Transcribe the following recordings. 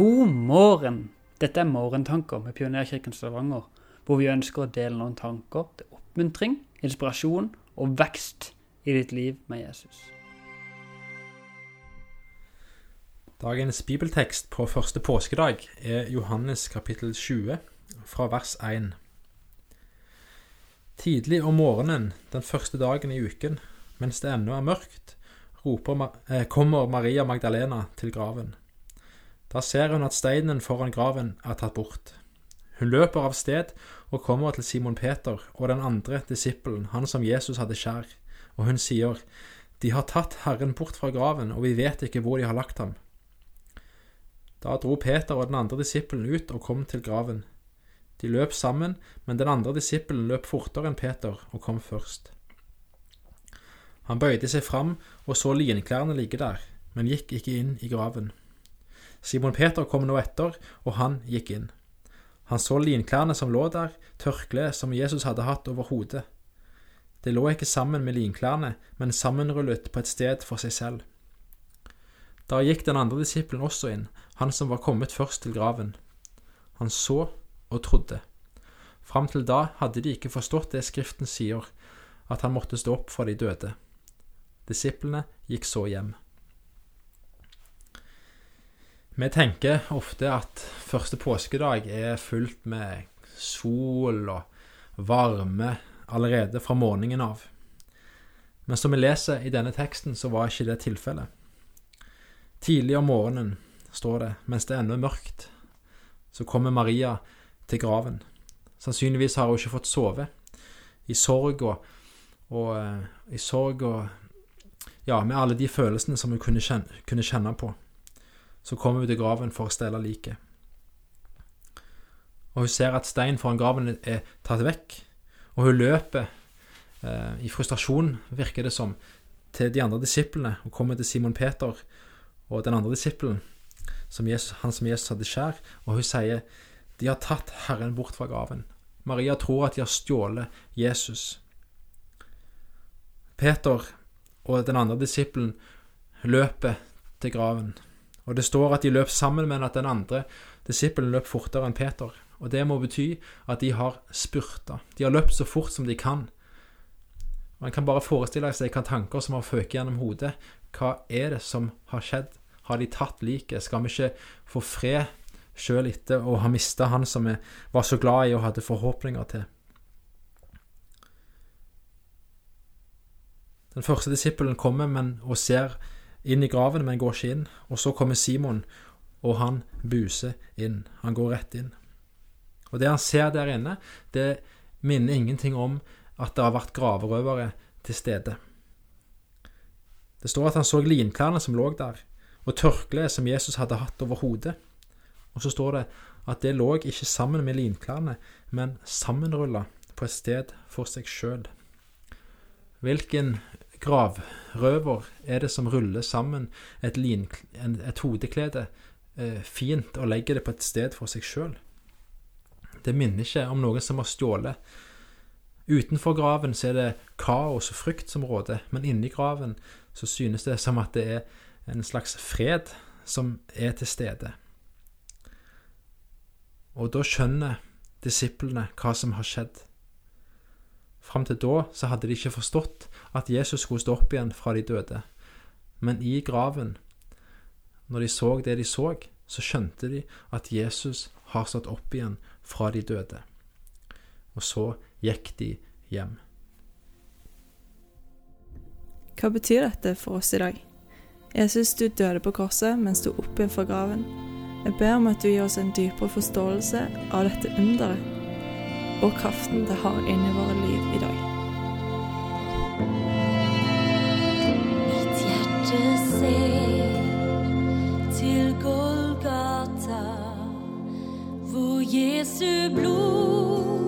God morgen! Dette er Morgentanker med Pionerkirken Stavanger, hvor vi ønsker å dele noen tanker til oppmuntring, inspirasjon og vekst i ditt liv med Jesus. Dagens bibeltekst på første påskedag er Johannes kapittel 20, fra vers 1. Tidlig om morgenen den første dagen i uken, mens det ennå er mørkt, roper, eh, kommer Maria Magdalena til graven. Da ser hun at steinen foran graven er tatt bort. Hun løper av sted og kommer til Simon Peter og den andre disippelen, han som Jesus hadde skjær, og hun sier, De har tatt Herren bort fra graven, og vi vet ikke hvor de har lagt ham. Da dro Peter og den andre disippelen ut og kom til graven. De løp sammen, men den andre disippelen løp fortere enn Peter og kom først. Han bøyde seg fram og så linklærne ligge der, men gikk ikke inn i graven. Simon Peter kom nå etter, og han gikk inn. Han så linklærne som lå der, tørkleet som Jesus hadde hatt over hodet. Det lå ikke sammen med linklærne, men sammenrullet på et sted for seg selv. Da gikk den andre disippelen også inn, han som var kommet først til graven. Han så og trodde. Fram til da hadde de ikke forstått det Skriften sier, at han måtte stå opp for de døde. Disiplene gikk så hjem. Vi tenker ofte at første påskedag er fullt med sol og varme allerede fra morgenen av. Men som vi leser i denne teksten, så var ikke det tilfellet. Tidlig om morgenen, står det, mens det ennå er mørkt, så kommer Maria til graven. Sannsynligvis har hun ikke fått sove. I sorg og, og eh, i sorg og ja, med alle de følelsene som hun kunne kjenne, kunne kjenne på så kommer hun til graven for å stelle liket. Og hun ser at steinen foran graven er tatt vekk, og hun løper eh, i frustrasjon, virker det som, til de andre disiplene. Hun kommer til Simon Peter og den andre disippelen, han som Jesus hadde skjær, og hun sier de har tatt Herren bort fra graven. Maria tror at de har stjålet Jesus. Peter og den andre disippelen løper til graven. Og det står at de løp sammen, men at den andre disippelen løp fortere enn Peter. Og det må bety at de har spurta. De har løpt så fort som de kan. Man kan bare forestille seg hvilke tanker som har føket gjennom hodet. Hva er det som har skjedd? Har de tatt liket? Skal vi ikke få fred sjøl etter å ha mista han som vi var så glad i og hadde forhåpninger til? Den første disippelen kommer men, og ser inn i graven, men går ikke inn. Og så kommer Simon, og han buser inn. Han går rett inn. Og det han ser der inne, det minner ingenting om at det har vært graverøvere til stede. Det står at han så linklærne som lå der, og tørkleet som Jesus hadde hatt over hodet. Og så står det at det lå ikke sammen med linklærne, men sammenrulla på et sted for seg sjøl. Hvilken gravrøver er det som ruller sammen et, et hodeklede eh, fint og legger det på et sted for seg sjøl. Det minner ikke om noen som har stjålet. Utenfor graven så er det kaos og frykt som råder, men inni graven så synes det som at det er en slags fred som er til stede. Og da skjønner disiplene hva som har skjedd. Fram til da så hadde de ikke forstått at Jesus skulle stå opp igjen fra de døde. Men i graven, når de så det de så, så skjønte de at Jesus har stått opp igjen fra de døde. Og så gikk de hjem. Hva betyr dette for oss i dag? Jesus, du døde på korset, men sto opp igjen fra graven. Jeg ber om at du gir oss en dypere forståelse av dette underet og kraften det har inni våre liv i dag. Mitt hjerte ser til Golgata, hvor Jesu blod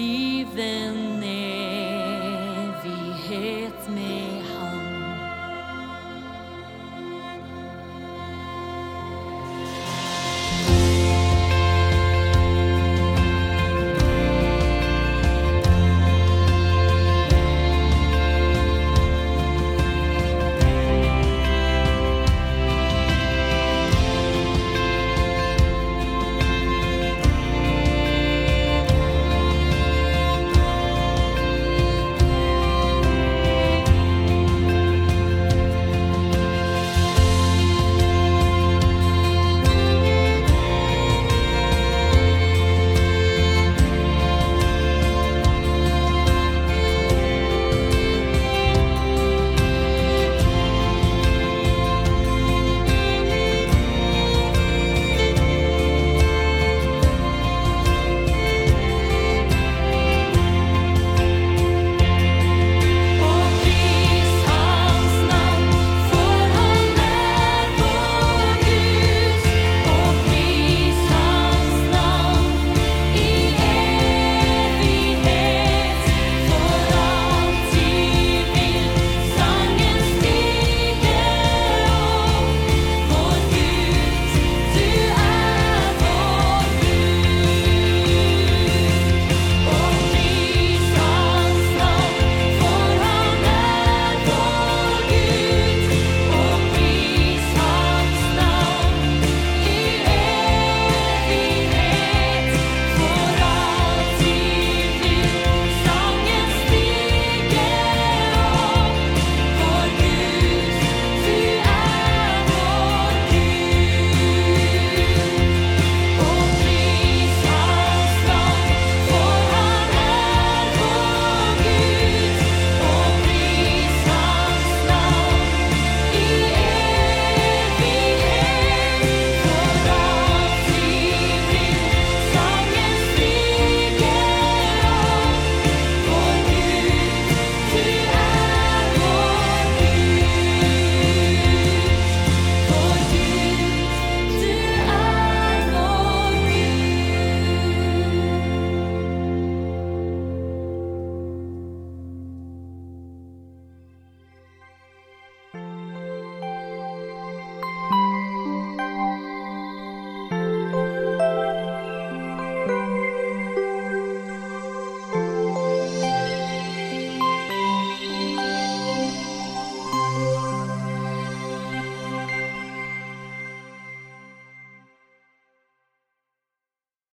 even